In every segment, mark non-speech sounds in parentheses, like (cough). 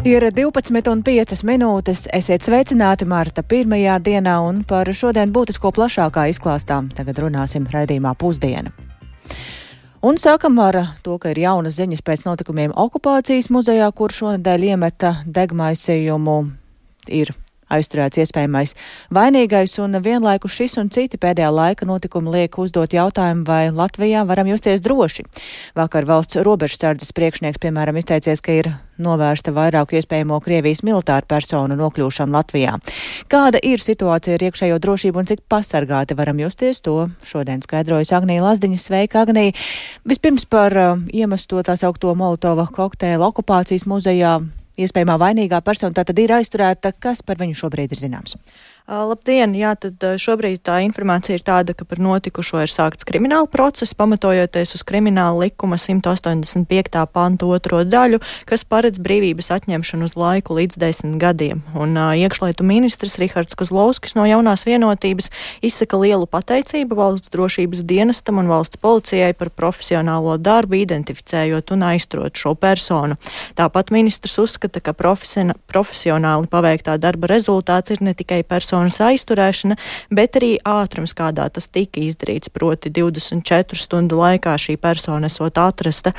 Ir 12,5 minūtes. Esiet sveicināti Marta pirmajā dienā un par šodien būtisko plašākā izklāstā. Tagad runāsim raidījumā pusdiena. Un sākam ar to, ka ir jaunas ziņas pēc notikumiem okupācijas muzejā, kur šonadēļ iemeta degmaisījumu. Ir aizturēts iespējamais vainīgais, un vienlaikus šis un citi pēdējā laika notikumi liek uzdot jautājumu, vai Latvijā varam justies droši. Vakar valsts robežsardzes priekšnieks, piemēram, izteicies, ka ir novērsta vairāku iespējamo Krievijas militāru personu nokļūšanu Latvijā. Kāda ir situācija ar iekšējo drošību un cik pasargāti varam justies, to šodien skaidrojas Agnija Lazdiņa. Sveika, Agnija! Vispirms par uh, iemesto tā saukto Molotova kokteila okupācijas muzejā iespējamā vainīgā persona tātad ir aizturēta. Kas par viņu šobrīd ir zināms? Labdien! Jā, tad šobrīd tā informācija ir tāda, ka par notikušo ir sākts krimināla process, pamatojoties uz krimināla likuma 185. pantu otro daļu, kas paredz brīvības atņemšanu uz laiku līdz desmit gadiem. Un uh, iekšlietu ministrs Rihards Kozlovskis no jaunās vienotības izsaka lielu pateicību valsts drošības dienestam un valsts policijai par profesionālo darbu, identificējot un aizturot šo personu. Tāpat ministrs uzskata, ka profesionāli paveiktā darba rezultāts ir ne tikai personu personas aizturēšana, bet arī ātrums, kādā tas tika izdarīts, proti 24 stundu laikā šī persona esot atrasta,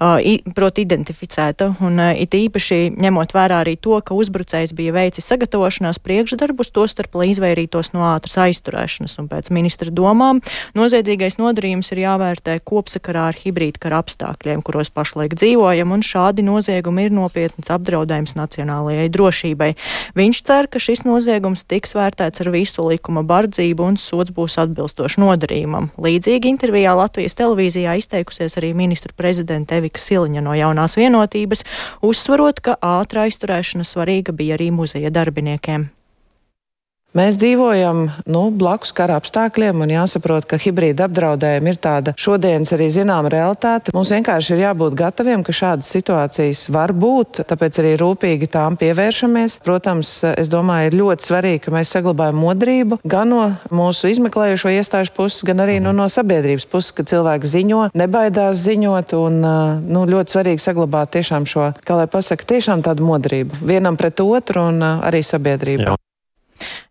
uh, proti identificēta, un uh, it īpaši ņemot vērā arī to, ka uzbrucējs bija veicis sagatavošanās priekšdarbus, to starp, lai izvairītos no ātras aizturēšanas, un pēc ministra domām noziedzīgais nodarījums ir jāvērtē kopsakarā ar hibrīdkara apstākļiem, kuros pašlaik dzīvojam, un šādi noziegumi ir nopietns apdraudējums nacionālajai drošībai. Viņš cer, ka šis noziegums tiks vērtēts vērtēts ar visu likuma bardzību un sots būs atbilstoši nodarījumam. Līdzīgi intervijā Latvijas televīzijā izteikusies arī ministru prezidenta Evika Siliņa no jaunās vienotības, uzsvarot, ka ātrā aizturēšana svarīga bija arī muzeja darbiniekiem. Mēs dzīvojam nu, blakus kara apstākļiem, un jāsaprot, ka hibrīda apdraudējumi ir tāda šodienas arī zināma realitāte. Mums vienkārši ir jābūt gataviem, ka šādas situācijas var būt, tāpēc arī rūpīgi tām pievēršamies. Protams, es domāju, ir ļoti svarīgi, ka mēs saglabājam modrību gan no mūsu izmeklējušo iestāžu puses, gan arī nu, no sabiedrības puses, ka cilvēki ziņo, nebaidās ziņot, un nu, ļoti svarīgi saglabāt tiešām šo, kā lai pasaka, tiešām tādu modrību vienam pret otru un arī sabiedrību. Jā.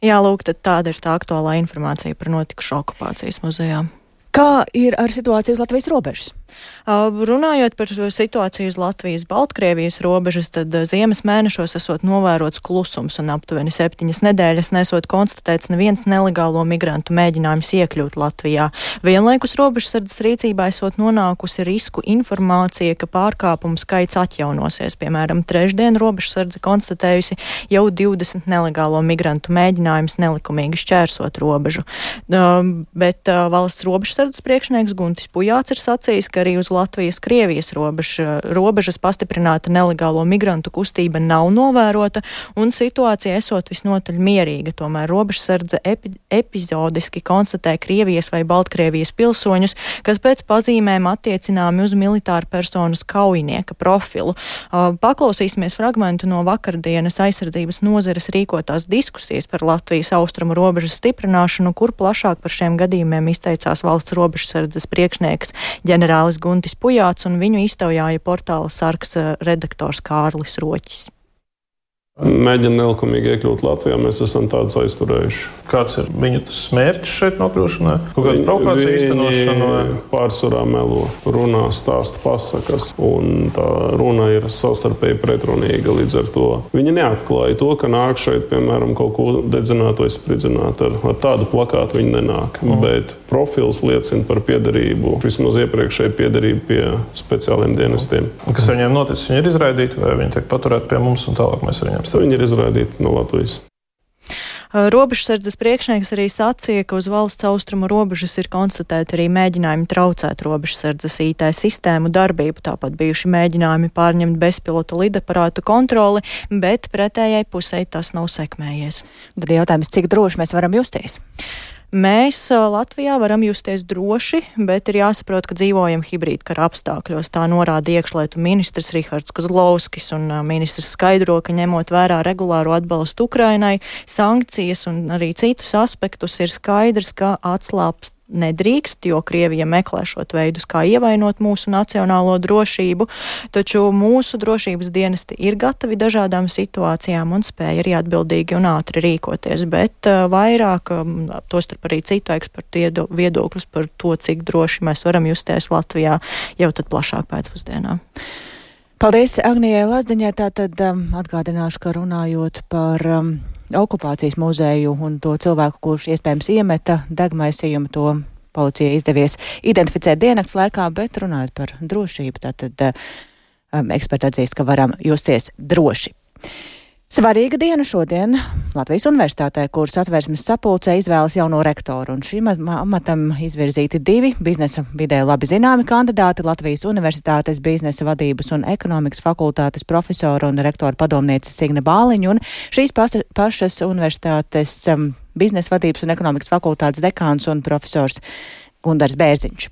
Jā, lūk, tāda ir tā aktuālā informācija par notikušo okupācijas muzejā. Kā ir ar situāciju uz Latvijas robežas? Runājot par situāciju uz Latvijas-Baltkrievijas robežas, tad ziemas mēnešos esot novērots klusums un aptuveni septiņas nedēļas nesot konstatēts neviens nelegālo migrantu mēģinājums iekļūt Latvijā. Vienlaikus robežsardzes rīcībā esot nonākusi risku informācija, ka pārkāpumu skaits atjaunosies. Piemēram, trešdien robežsardze konstatējusi jau 20 nelegālo migrantu mēģinājumus nelikumīgi šķērsot robežu. Bet valsts robežsardzes priekšnieks Guntis Pujāts ir sacījis, ka arī uz Latvijas-Krievijas robeža, robežas pastiprināta nelegālo migrantu kustība nav novērota un situācija esot visnotaļ mierīga. Tomēr robežsardze epi, epizodiski konstatē Krievijas vai Baltkrievijas pilsoņus, kas pēc pazīmēm attiecināmi uz militāru personas kaujinieka profilu. Paklausīsimies fragmentu no vakardienas aizsardzības nozeres rīkotās diskusijas par Latvijas austrumu robežas stiprināšanu, kur plašāk par šiem gadījumiem izteicās valsts robežsardzes priekšnieks ģenerālis ģenerālis Guntis Pujāts un viņu iztaujāja portāla sarks eh, redaktors Kārlis Roķis. Mēģina nelikumīgi iekļūt Latvijā, mēs esam tādus aizturējuši. Kāds ir viņu mērķis šeit nokļūšanai? Kaut kāda provokācija īstenošana? Pārsvarā melo, runā, stāsta pasakas, un tā runa ir savstarpēji pretrunīga. Līdz ar to viņi neatklāja to, ka nāk šeit, piemēram, kaut ko dedzināt vai spridzināt. Ar, ar tādu plakātu viņi nenāk. Mm. Bet profils liecina par piedarību, vismaz iepriekšēju piedarību pie speciāliem dienestiem. Un kas viņiem noticis? Viņi ir izraidīti vai viņi tiek paturēti pie mums un tālāk mēs viņiem? Viņi ir izraidīti no Latvijas. Robežsardzes priekšnieks arī sacīja, ka uz valsts austrumu robežas ir konstatēti arī mēģinājumi traucēt robežsardzes IT sistēmu darbību, tāpat bijuši mēģinājumi pārņemt bezpilota lidaparātu kontroli, bet pretējai pusē tas nav sekmējies. Tad jautājums, cik droši mēs varam justies? Mēs Latvijā varam justies droši, bet ir jāsaprot, ka dzīvojam hibrīdkara apstākļos. Tā norāda iekšlietu ministrs Rihards Kozlovskis, un ministrs skaidro, ka ņemot vērā regulāro atbalstu Ukrainai, sankcijas un arī citus aspektus, ir skaidrs, ka atslābst nedrīkst, jo Krievija meklē šot veidus, kā ievainot mūsu nacionālo drošību, taču mūsu drošības dienesti ir gatavi dažādām situācijām un spēja arī atbildīgi un ātri rīkoties, bet uh, vairāk, um, tostarp arī citu ekspertu viedokļus par to, cik droši mēs varam justies Latvijā jau tad plašāk pēcpusdienā. Paldies Agnijai Lazdiņai. Tātad um, atgādināšu, ka runājot par um, okupācijas muzeju un to cilvēku, kurš iespējams iemeta degmaisījumu, to policija izdevies identificēt diennakts laikā, bet runājot par drošību, tātad um, eksperti atzīst, ka varam justies droši. Svarīga diena šodien Latvijas universitātē, kuras atvērsmes sapulcē izvēlas jauno rektoru, un šim amatam izvirzīti divi biznesa vidē labi zināmi kandidāti - Latvijas universitātes biznesa vadības un ekonomikas fakultātes profesora un rektora padomniece Signe Bāliņa un šīs pašas universitātes um, biznesa vadības un ekonomikas fakultātes dekāns un profesors Gundars Bērziņš.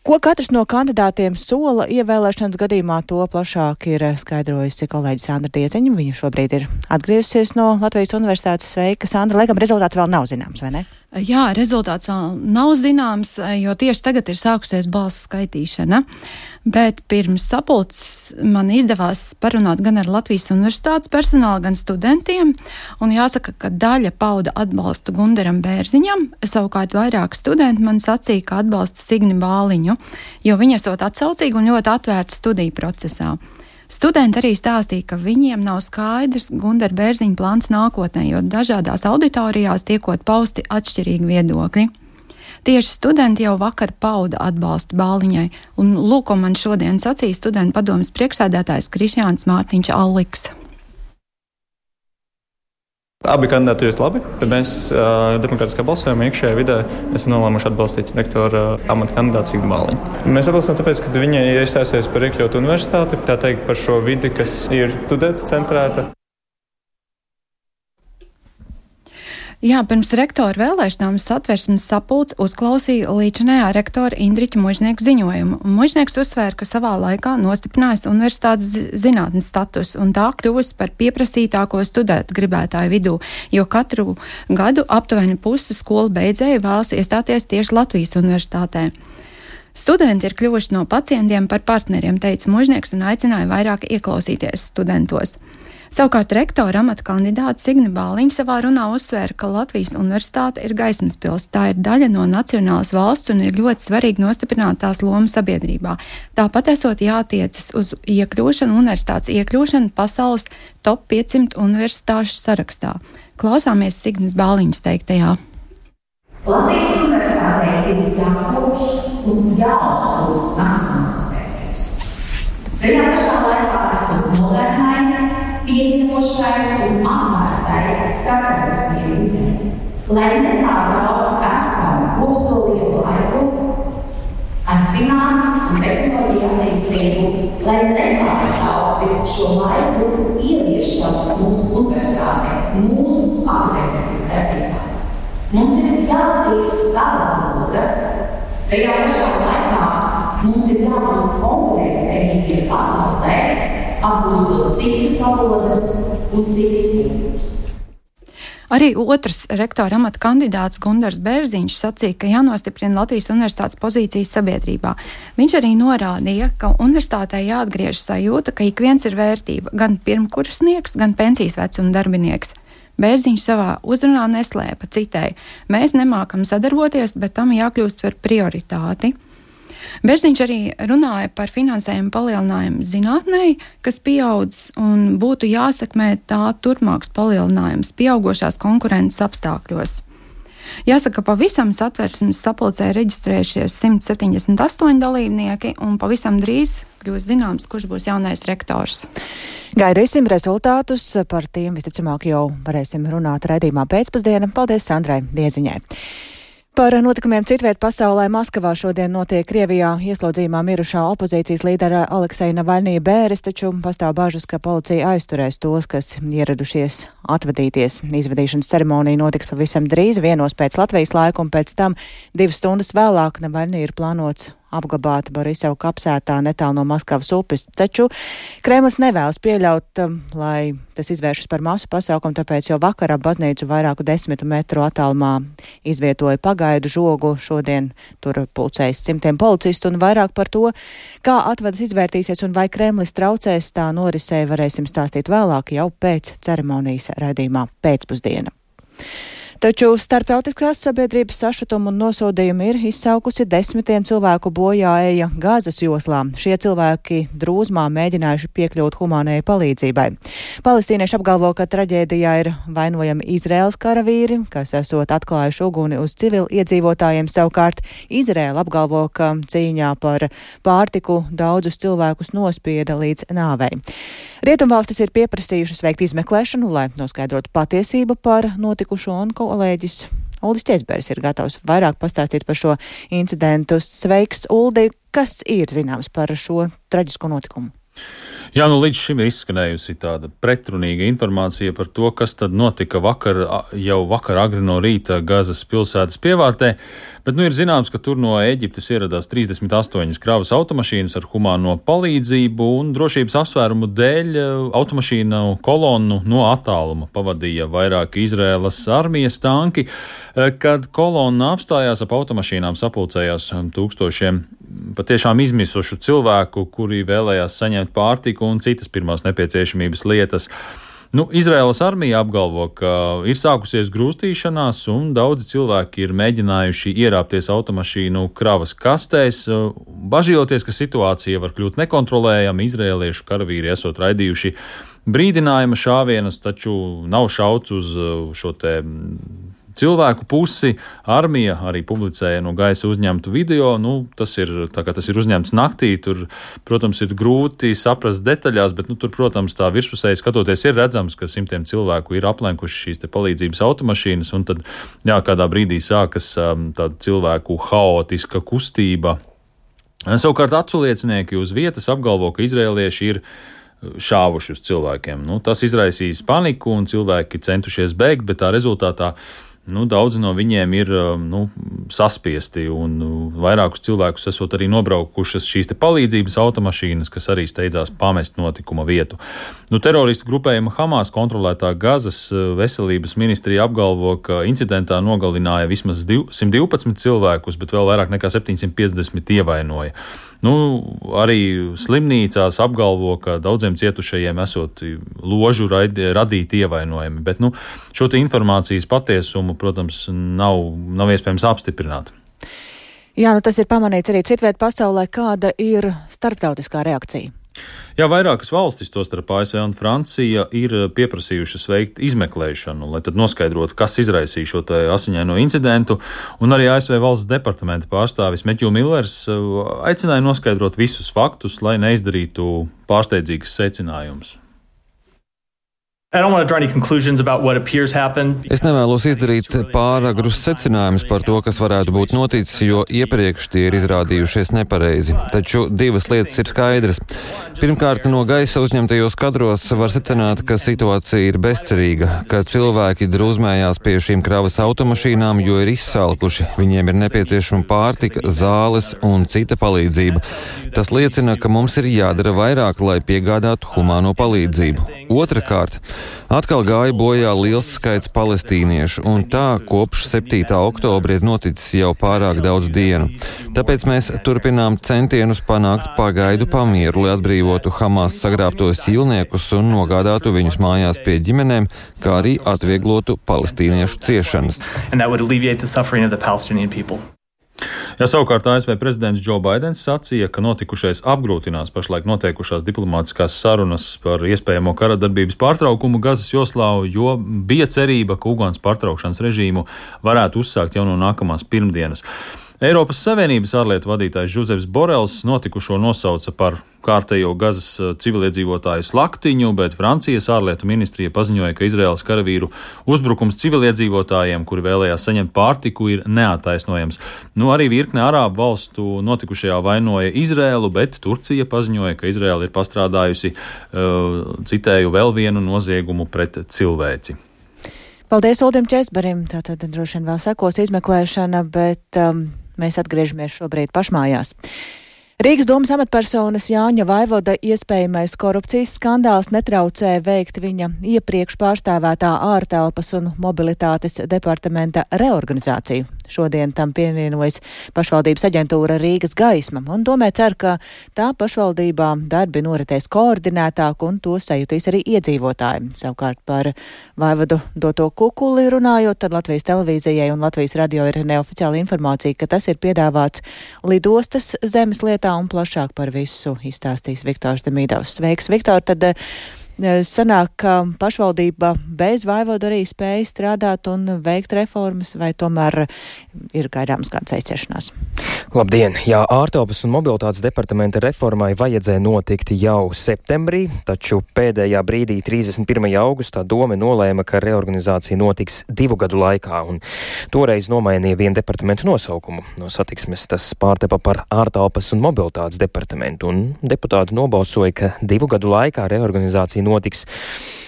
Ko katrs no kandidātiem sola ievēlēšanas gadījumā, to plašāk ir skaidrojusi kolēģi Sandra Dieziņa. Viņa šobrīd ir atgriezusies no Latvijas Universitātes. Sveika, Sandra. Laikam rezultāts vēl nav zināms, vai ne? Jā, rezultāts vēl nav zināms, jo tieši tagad ir sākusies balsu skaitīšana. Bet pirms sapulces man izdevās parunāt gan ar Latvijas universitātes personālu, gan studentiem. Un jāsaka, ka daļa pauda atbalstu Gundaram Bērziņam, savukārt vairāk studenti man sacīja, ka atbalsta Signi Bāliņu, jo viņa esot atsaucīga un ļoti atvērta studiju procesā. Studenti arī stāstīja, ka viņiem nav skaidrs Gundara Bērziņa plāns nākotnē, jo dažādās auditorijās tiekot pausti atšķirīgi viedokļi. Tieši studenti jau vakar pauda atbalstu Bāliņai, un lūk, ko man šodien sacīja studentu padomas priekšsēdētājs Krišjāns Mārtiņš Alliks. Abi kandidāti ir labi. Mēs uh, demokrātiskā balsojumā iekšējā vidē esam nolēmuši atbalstīt rektora uh, amata kandidātu Signu Māliņu. Mēs atbalstām tāpēc, ka viņa ir iestājusies par iekļautu universitāti, tā teikt par šo vidi, kas ir studēta centrēta. Jā, pirms rektora vēlēšanām satversmes sapulce uzklausīja līdzinējā rektora Indriķa Mužnieka ziņojumu. Mužnieks uzsvēra, ka savā laikā nostiprinājis universitātes zinātnes status un tā kļuvusi par pieprasītāko studētu gribētāju vidū, jo katru gadu aptuveni pusi skolu beidzēju vēlas iestāties tieši Latvijas universitātē. Studenti ir kļuvuši no pacientiem par partneriem, teica Mužnieks un aicināja vairāk ieklausīties studentos. Savukārt rektora amata kandidāte Signe Bāliņa savā runā uzsvēra, ka Latvijas universitāte ir gaismas pils. Tā ir daļa no nacionālas valsts un ir ļoti svarīgi nostiprināt tās lomu sabiedrībā. Tāpat esot jātiecas uz iekļūšanu, universitātes iekļūšanu pasaules top 500 universitāšu sarakstā. Klausāmies Signes Bāliņas teiktajā. Latvijas universitātei ir jākopš un jāuztur nacionālās vērtības. Tajā pašā laikā esam modernai pieņemošai un atvērtai starptautiskajai videi, lai nepārtrauktu esamu kopsolīto laiku ar zinātnes un tehnoloģiju attīstību, lai nepārtrauktu šo laiku ieviešanu mūsu universitātē, mūsu akadēmiskajā darbībā. Mums ir jāattīsta sava valoda, tajā pašā laikā mums ir jābūt konkurētspējīgiem pasaulē, apgūstot citas valodas un citas kultūras. Arī otrs rektora amata kandidāts Gunārs Bērziņš sacīja, ka jānostiprina Latvijas universitātes pozīcijas sabiedrībā. Viņš arī norādīja, ka universitātei jāatgriež sajūta, ka ik viens ir vērtība, gan pirmkursnieks, gan pensijas vecuma darbinieks. Bērziņš savā uzrunā neslēpa citēji: Mēs nemākam sadarboties, bet tam jākļūst par prioritāti. Berziņš arī runāja par finansējumu palielinājumu zinātnē, kas pieaudzis un būtu jāsekmē tā turpmāks palielinājums pieaugušās konkurences apstākļos. Jāsaka, pavisam satversmes sapulcē reģistrējušies 178 dalībnieki, un pavisam drīz kļūs zināms, kurš būs jaunais rektors. Gaidīsim rezultātus, par tiem visticamāk jau varēsim runāt raidījumā pēcpusdienā. Paldies Sandrai Dieziņai! Par notikumiem citviet pasaulē Maskavā šodien notiek Krievijā ieslodzījumā mirušā opozīcijas līdera Alekseja Navaļnija bēres, taču pastāv bažas, ka policija aizturēs tos, kas ieradušies atvadīties. Izvadīšanas ceremonija notiks pavisam drīz, vienos pēc Latvijas laika, un pēc tam divas stundas vēlāk Navaļnija ir plānots apglabāti Boriseva kapsētā netālu no Maskavas upes. Taču Kremlis nevēlas pieļaut, um, lai tas izvēršas par masu pasaukumu, tāpēc jau vakarā baznīcu vairāku desmitu metru attālumā izvietoja pagaidu žogu. Šodien tur pulcējas simtiem policistu un vairāk par to, kā atvadas izvērtīsies un vai Kremlis traucēs tā norisē, varēsim stāstīt vēlāk jau pēc ceremonijas raidījumā pēcpusdiena. Taču starptautiskās sabiedrības sašutumu un nosodījumu ir izsaukusi desmitiem cilvēku bojāēja gāzes joslā. Šie cilvēki drūzmā mēģinājuši piekļūt humānajai palīdzībai. Palestīnieši apgalvo, ka traģēdijā ir vainojami Izraels karavīri, kas esot atklājuši uguni uz civil iedzīvotājiem. Savukārt Izraela apgalvo, ka cīņā par pārtiku daudzus cilvēkus nospieda līdz nāvei. Rietumvalstis ir pieprasījušas veikt izmeklēšanu, lai noskaidrotu patiesību par notikušo un ko kolēģis Uldis Česbergs ir gatavs vairāk pastāstīt par šo incidentu. Sveiks, Uldi! Kas ir zināms par šo traģisko notikumu? Jā, nu līdz šim ir izskanējusi tāda pretrunīga informācija par to, kas tad notika vakar, jau vakar agri no rīta Gazas pilsētas pievārtē. Bet nu ir zināms, ka tur no Eģiptes ieradās 38 kravas automašīnas ar humāno palīdzību, un drošības apsvērumu dēļ automašīnu kolonnu no attāluma pavadīja vairāki Izraēlas armijas tanki. Kad kolonna apstājās ap automašīnām, sapulcējās tūkstošiem patiešām izmisušu cilvēku, kuri vēlējās saņemt pārtiku un citas pirmās nepieciešamības lietas. Nu, Izraēlas armija apgalvo, ka ir sākusies grūstīšanās, un daudzi cilvēki ir mēģinājuši ierāpties automašīnu kravas kastēs, bažījoties, ka situācija var kļūt nekontrolējama. Izraēliešu karavīri esot raidījuši brīdinājuma šāvienus, taču nav šauts uz šo te cilvēku pusi. Armija arī publicēja no gaisa uzņemtu video. Nu, tas, ir, tas ir uzņemts naktī. Tur, protams, ir grūti saprast detaļās, bet nu, tur, protams, tā virspusēji skatoties, ir redzams, ka simtiem cilvēku ir aplenkuši šīs palīdzības automašīnas. Tad jā, kādā brīdī sākas um, cilvēku haotiska kustība. Savukārt aculiecinieki uz vietas apgalvo, ka izrēlieši ir šāvuši uz cilvēkiem. Nu, tas izraisīs paniku, un cilvēki centušies bēgt, bet tā rezultātā Nu, daudzi no viņiem ir um, nu, saspiesti, un nu, vairākus cilvēkus esot arī nobraukušas šīs palīdzības automašīnas, kas arī steidzās pamest notikuma vietu. Nu, teroristu grupējuma Hamas kontrolētā Gazas uh, veselības ministrija apgalvo, ka incidentā nogalināja vismaz 112 cilvēkus, bet vēl vairāk nekā 750 ievainoja. Nu, arī slimnīcās apgalvo, ka daudziem cietušajiem esot ložu radīti ievainojumi, bet nu, šo informācijas patiesumu, protams, nav, nav iespējams apstiprināt. Jā, nu tas ir pamanīts arī citviet pasaulē, kāda ir starptautiskā reakcija. Jā, vairākas valstis, tostarp ASV un Francija, ir pieprasījušas veikt izmeklēšanu, lai noskaidrotu, kas izraisīja šo asiņaino incidentu. Un arī ASV valsts departamenta pārstāvis Meķu Millers uh, aicināja noskaidrot visus faktus, lai neizdarītu pārsteidzīgas secinājumus. Es nevēlos izdarīt pāragrus secinājumus par to, kas varētu būt noticis, jo iepriekš tie ir izrādījušies nepareizi. Taču divas lietas ir skaidras. Pirmkārt, no gaisa uzņemtajos kadros var secināt, ka situācija ir bezcerīga, ka cilvēki drūzmējās pie šīm kravas automašīnām, jo ir izsalkuši. Viņiem ir nepieciešama pārtika, zāles un cita palīdzība. Tas liecina, ka mums ir jādara vairāk, lai piegādātu humāno palīdzību. Otrakārt, Atkal gāja bojā liels skaits palestīniešu, un tā kopš 7. oktobra ir noticis jau pārāk daudz dienu. Tāpēc mēs turpinām centienus panākt pagaidu pamieru, lai atbrīvotu Hamas sagrābtos ķīlniekus un nogādātu viņus mājās pie ģimenēm, kā arī atvieglotu palestīniešu ciešanas. Ja savukārt ASV prezidents Džo Baidens sacīja, ka notikušais apgrūtinās pašlaik notiekušās diplomātiskās sarunas par iespējamo kara darbības pārtraukumu Gazas joslā, jo bija cerība, ka Ugāns pārtraukšanas režīmu varētu uzsākt jau no nākamās pirmdienas. Eiropas Savienības ārlietu vadītājs Žuzeps Borels notikušo nosauca par kārtējo Gazas eh, civiliedzīvotāju slaktiņu, bet Francijas ārlietu ministrija paziņoja, ka Izraels karavīru uzbrukums civiliedzīvotājiem, kuri vēlējās saņemt pārtiku, ir neataisnojams. Nu, arī virkne arābu valstu notikušajā vainoja Izrēlu, bet Turcija paziņoja, ka Izrēla ir pastrādājusi, uh, citēju, vēl vienu noziegumu pret cilvēci. Paldies Uldim Česberim. Tātad droši vien vēl sekos izmeklēšana, bet um, Mēs atgriežamies šobrīd pašmājās. Rīgas domas amatpersonas Jāņa Vaivoda iespējamais korupcijas skandāls netraucē veikt viņa iepriekš pārstāvētā ārtelpas un mobilitātes departamenta reorganizāciju. Šodien tam pievienojas pašvaldības aģentūra Rīgas gaisma, un domē cer, ka tā pašvaldībā darbi noritēs koordinētāk un to sajutīs arī iedzīvotāji. Savukārt par Vaivadu doto kukuli runājot, tad Latvijas televīzijai un Latvijas radio ir neoficiāla informācija, ka tas ir piedāvāts lidostas zemes lietā un plašāk par visu izstāstīs Viktors Demīdovs. Sveiks, Viktor! Tad, eh, Sanāk, ka pašvaldība bez vaivoda arī spēja strādāt un veikt reformas, vai tomēr ir gaidāms kāds aizķeršanās? Labdien! Jā, ārtelpas un mobilitātes departamenta reformai vajadzēja notikt jau septembrī, taču pēdējā brīdī, 31. augustā, doma nolēma, ka reorganizācija notiks divu gadu laikā, un toreiz nomainīja vienu departamentu nosaukumu. No satiksmes tas pārtepa par ārtelpas un mobilitātes departamentu, un deputāti nobalsoja, ka divu gadu laikā reorganizācija notiks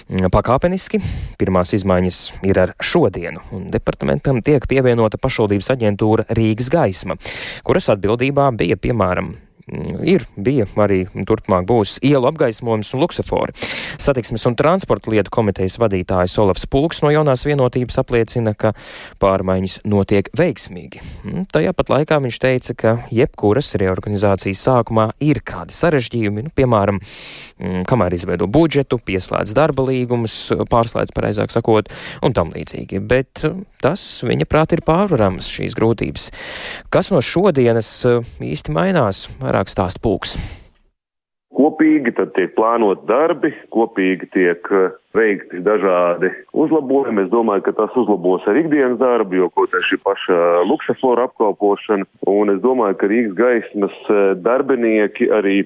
mm, pakāpeniski. Pirmās izmaiņas ir ar šodienu, un departamentam tiek pievienota pašvaldības aģentūra Rīgas gaisma, kuras atbildībā bija piemēram ir, bija arī turpmāk būs ielu apgaismojums un luksofori. Satiksmes un transporta lietu komitejas vadītājs Olafs Pulks no jaunās vienotības apliecina, ka pārmaiņas notiek veiksmīgi. Tajā pat laikā viņš teica, ka jebkuras reorganizācijas sākumā ir kādi sarežģījumi, nu, piemēram, kamēr izveido budžetu, pieslēdz darba līgumus, pārslēdz, pareizāk sakot, un tam līdzīgi. Bet tas, viņa prāt, ir pārvarams šīs grūtības. Kas no šodienas īsti mainās? Vairāk stāst pulks. Kopīgi tad tiek plānot darbi, kopīgi tiek veikti dažādi uzlabojumi. Es domāju, ka tas uzlabos arī ikdienas darbu, jo kaut kā šī paša luksaflora apkalpošana. Un es domāju, ka Rīgas gaismas darbinieki arī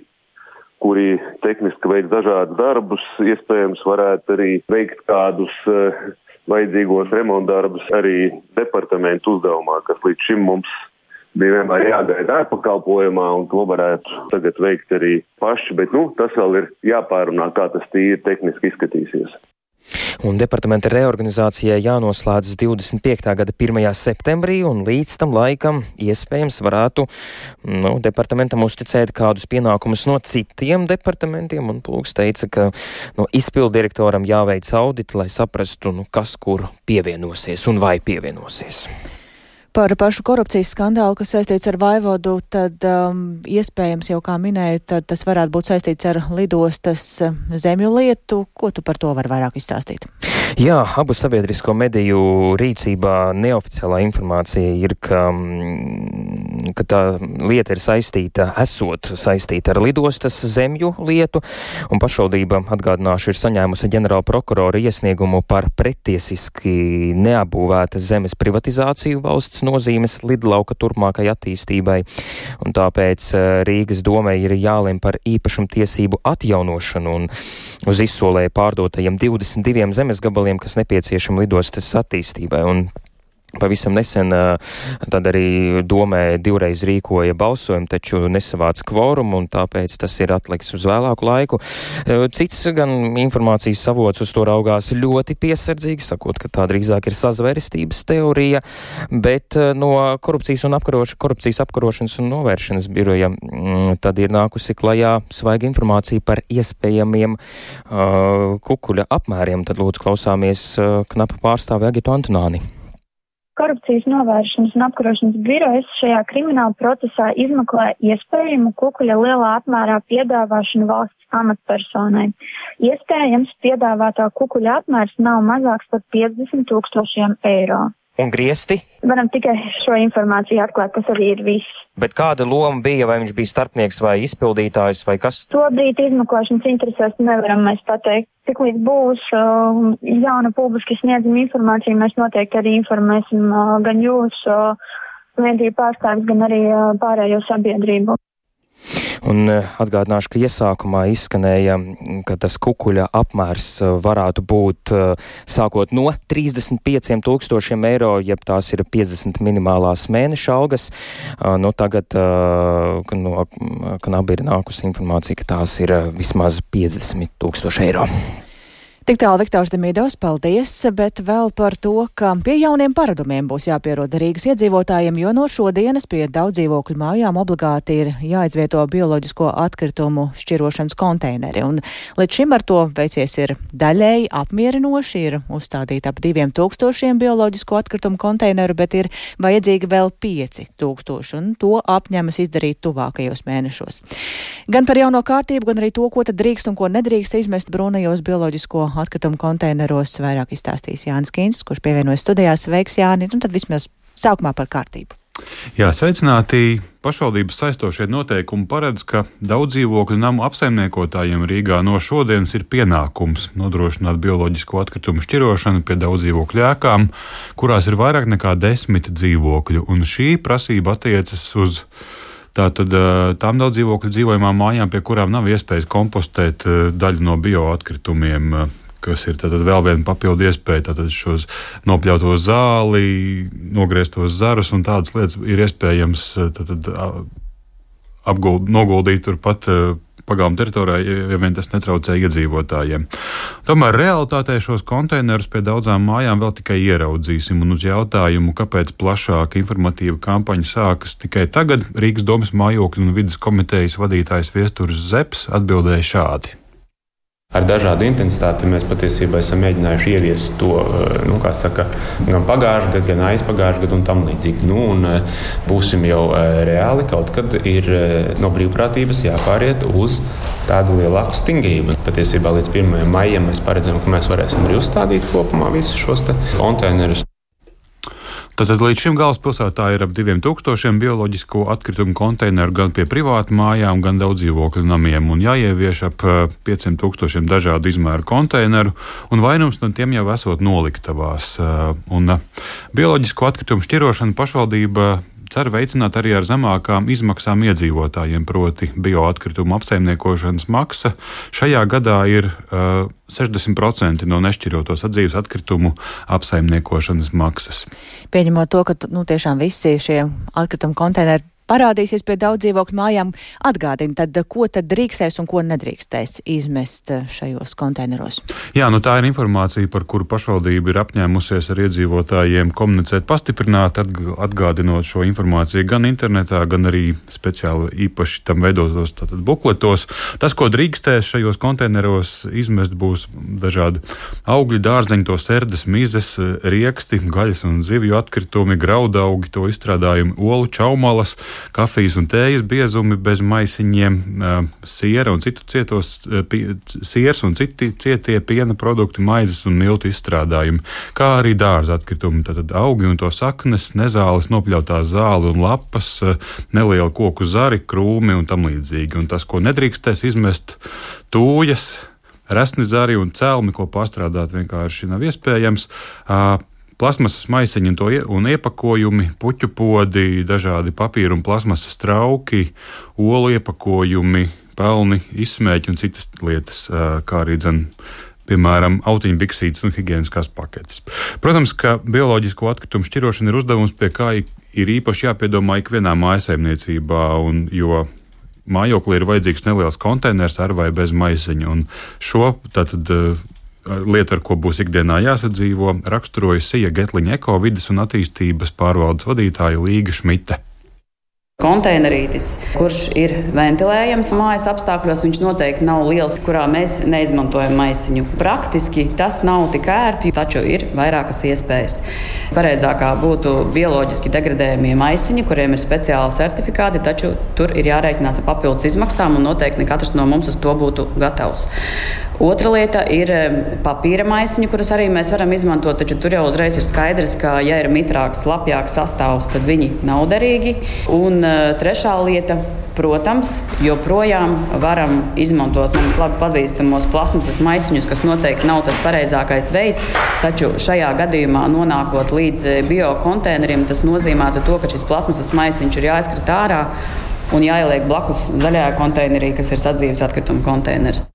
kuri tehniski veiks dažādus darbus, iespējams varētu arī veikt kādus uh, vajadzīgos remontdarbus arī departamentu uzdevumā, kas līdz šim mums bija vienmēr jāgaida ārpakalpojumā, un to varētu tagad veikt arī paši, bet, nu, tas vēl ir jāpārunā, kā tas tīri tehniski izskatīsies. Un departamenta reorganizācijai jānoslēdzas 25. gada 1. septembrī, un līdz tam laikam iespējams varētu nu, departamentam uzticēt kādus pienākumus no citiem departamentiem. Plūks teica, ka no izpildu direktoram jāveic auditi, lai saprastu, nu, kas kur pievienosies un vai pievienosies. Par pašu korupcijas skandālu, kas saistīts ar Vaivodu, tad um, iespējams jau kā minēju, tad tas varētu būt saistīts ar lidostas uh, zemju lietu. Ko tu par to vari vairāk izstāstīt? Jā, abu sabiedrisko mediju rīcībā neoficiālā informācija ir, ka, mm, ka tā lieta ir saistīta, esot saistīta ar lidostas zemju lietu, un pašvaldība atgādināšu ir saņēmusi ģenerāla prokurora iesniegumu par pretiesiski neapbūvētas zemes privatizāciju valsts nozīmes lidlauka turpmākai attīstībai, un tāpēc eh, Rīgas domē ir jālem par īpašumtiesību atjaunošanu un uz izsolē pārdotajiem 22 zemes gabaliem, kas nepieciešami lidostas attīstībai. Un Pavisam nesen tad arī domē divreiz rīkoja balsojumu, taču nesavāca kvorumu, un tāpēc tas ir atliks uz vēlāku laiku. Cits gan informācijas savots uz to raugās ļoti piesardzīgi, sakot, ka tā drīzāk ir sazvērestības teorija, bet no korupcijas un apkaroš, korupcijas apkarošanas un novēršanas biroja mm, tad ir nākusi klajā svaiga informācija par iespējamiem uh, kukuļa apmēriem. Tad lūdzu klausāmies uh, knapa pārstāvi Agitu Antonāni. Korupcijas novēršanas un apkarošanas birojas šajā krimināla procesā izmeklē iespējamu kukuļa lielā apmērā piedāvāšanu valsts amatpersonai. Iespējams, piedāvātā kukuļa apmērs nav mazāks par 50 tūkstošiem eiro. Un griesti? Varam tikai šo informāciju atklāt, tas arī ir viss. Bet kāda loma bija, vai viņš bija starpnieks vai izpildītājs vai kas? To brīdi izmeklēšanas interesēs nevaram mēs pateikt. Tik līdz būs uh, jauna publiski sniedzama informācija, mēs noteikti arī informēsim uh, gan jūs, uh, klientību pārstāvis, gan arī uh, pārējo sabiedrību. Un eh, atgādināšu, ka iesākumā izskanēja, ka tas kukuļa apmērs eh, varētu būt eh, sākot no 35 tūkstošiem eiro, jeb tās ir 50 minimālās mēneša algas. Nu, tagad, no Knabi ir nākusi informācija, ka tās ir vismaz 50 tūkstoši eiro. Tik tālu Viktors Demīdovs, paldies, bet vēl par to, ka pie jauniem paradumiem būs jāpierod Rīgas iedzīvotājiem, jo no šodienas pie daudz dzīvokļu mājām obligāti ir jāizvieto bioloģisko atkritumu šķirošanas konteineri, un līdz šim ar to veicies ir daļēji apmierinoši, ir uzstādīti ap diviem tūkstošiem bioloģisko atkritumu konteineru, bet ir vajadzīgi vēl pieci tūkstoši, un to apņemas izdarīt tuvākajos mēnešos. Gan par jauno kārtību, gan arī to, ko tad drīkst un ko nedrīkst izmest brūnajos bioloģisko atkritumu konteineros vairāk izstāstīs Jānis Kīns, kurš pievienojas studijās. Sveiks, Jāni! Un tad vismaz sākumā par kārtību. Jā, sveicināti! Pašvaldības saistošie noteikumi paredz, ka daudz dzīvokļu namu apsaimniekotājiem Rīgā no šodienas ir pienākums nodrošināt bioloģisko atkritumu šķirošanu pie daudz dzīvokļu ēkām, kurās ir vairāk nekā desmit dzīvokļu. Un šī prasība attiecas uz Tātad tām daudz dzīvokļu dzīvojamām mājām, pie kurām nav iespējas kompostēt daļu no bioatkritumiem, kas ir vēl viena papildu iespēja. Tātad šos nopļauto zāli, nogrieztos zarus un tādas lietas ir iespējams tātad, apguld, noguldīt turpat pagalma teritorijā, ja vien tas netraucē iedzīvotājiem. Tomēr realitātē šos konteinerus pie daudzām mājām vēl tikai ieraudzīsim, un uz jautājumu, kāpēc plašāka informatīva kampaņa sākas tikai tagad, Rīgas domas mājokļu un vidas komitejas vadītājs Viesturs Zeps atbildēja šādi. Ar dažādu intensitāti mēs patiesībā esam mēģinājuši ieviest to eh, nu, saka, gan pagājušā gada, gan aizpagājušā gada un tam līdzīgi. Nu, un, eh, būsim jau eh, reāli, kaut kad ir no brīvprātības jāpāriet uz tādu lielāku stingrību. Patiesībā līdz 1. maijam mēs paredzam, ka mēs varēsim arī uzstādīt kopumā visus šos konteinerus. Tātad līdz šim galvaspilsētā ir ap 2000 bioloģisko atkritumu konteineru gan pie privātu mājām, gan daudz dzīvokļu namiem, un jāievieš ap 500 dažādu izmēru konteineru, un vairums no tiem jau esot noliktavās. Un bioloģisko atkritumu šķirošanu pašvaldība cer veicināt arī ar zemākām izmaksām iedzīvotājiem, proti, bioatkritumu apsaimniekošanas maksa šajā gadā ir uh, 60% no nešķirotos atzīves atkritumu apsaimniekošanas maksas. Pieņemot to, ka nu, tiešām visi šie atkritumu konteineri parādīsies pie daudz dzīvokļu mājām, atgādina, tad, ko tad drīkstēs un ko nedrīkstēs izmest eh, šajos konteineros. Jā, nu tā ir informācija, par kuru pašvaldība ir apņēmusies ar iedzīvotājiem komunicēt pastiprināti, atgādinot šo informāciju gan internetā, gan arī speciāli īpaši tam veidotos tātad, bukletos. Tas, ko drīkstēs šajos konteineros izmest, būs dažādi augļi, dārzeņi, to sērdes, mizes, rieksti, gaļas un zivju atkritumi, graudaugi, to izstrādājumi, olu čaumalas kafijas un tējas biezumi bez maisiņiem, siera un citu cietos, siers un citi cietie piena produkti, maizes un miltu izstrādājumi, kā arī dārza atkritumi, tātad augi un to saknes, nezāles, nopļautās zāle un lapas, neliela koku zari, krūmi un tam līdzīgi. Un tas, ko nedrīkstēs izmest, tūjas, resni zari un cēlmi, ko pārstrādāt vienkārši nav iespējams plasmasas maisiņi un, ie, un iepakojumi, puķu podi, dažādi papīra un plasmasas trauki, olu iepakojumi, pelni, izsmēķi un citas lietas, kā arī dzen, piemēram, autiņu biksītes un higiēniskās paketes. Protams, ka bioloģisko atkritumu šķirošana ir uzdevums, pie kā ir īpaši jāpiedomā ikvienā mājasemniecībā, jo mājoklī ir vajadzīgs neliels konteiners ar vai bez maisiņa. Šo tātad lieta, ar ko būs ikdienā jāsadzīvo, raksturoja Sija Getliņa eko vidas un attīstības pārvaldes vadītāja Līga Šmita. Konteinerītis, kurš ir ventilējams mājas apstākļos, viņš noteikti nav liels, kurā mēs neizmantojam maisiņu. Praktiski tas nav tik ērti, taču ir vairākas iespējas. Pareizākā būtu bioloģiski degradējumie maisiņi, kuriem ir speciāli certifikāti, taču tur ir jārēķinās ar papildus izmaksām, un noteikti ne katrs no mums uz to būtu gatavs. Otra lieta ir papīra maisiņi, kurus arī mēs varam izmantot, taču tur jau uzreiz ir skaidrs, ka, ja ir mitrāks, lapjāks sastāvs, tad viņi nav derīgi. Un trešā lieta, protams, joprojām varam izmantot mums labi pazīstamos plasmasas maisiņus, kas noteikti nav tas pareizākais veids, taču šajā gadījumā nonākot līdz eh, biokonteineriem, tas nozīmē to, ka šis plasmasas maisiņš ir jāizkrīt ārā un jāieliek blakus zaļajā konteinerī, kas ir sadzīves atkrituma konteiners.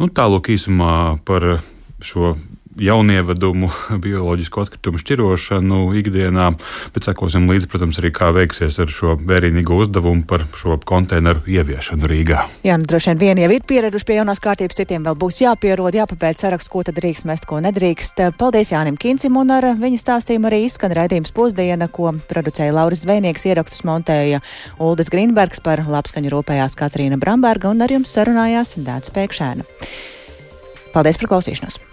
Nu, Tālāk īsumā par šo jaunievedumu, (laughs) bioloģisku atkritumu šķirošanu ikdienā, bet sekosim līdzi, protams, arī kā veiksies ar šo vērienīgo uzdevumu par šo konteineru ieviešanu Rīgā. Jā, nu droši vien vieni jau ir pieraduši pie jaunās kārtības, citiem vēl būs jāpierod, jāpapēt saraksts, ko tad drīkst mest, ko nedrīkst. Paldies Jānim Kincim un ar viņa stāstījumu arī izskan raidījums pusdiena, ko producēja Lauris Zvejnieks, ierakstus montēja Uldis Grīnbergs par labskaņu rūpējās Katrīna Bramberga un ar jums sarunājās Dāts Pēkšēna. Paldies par klausīšanos!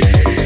day.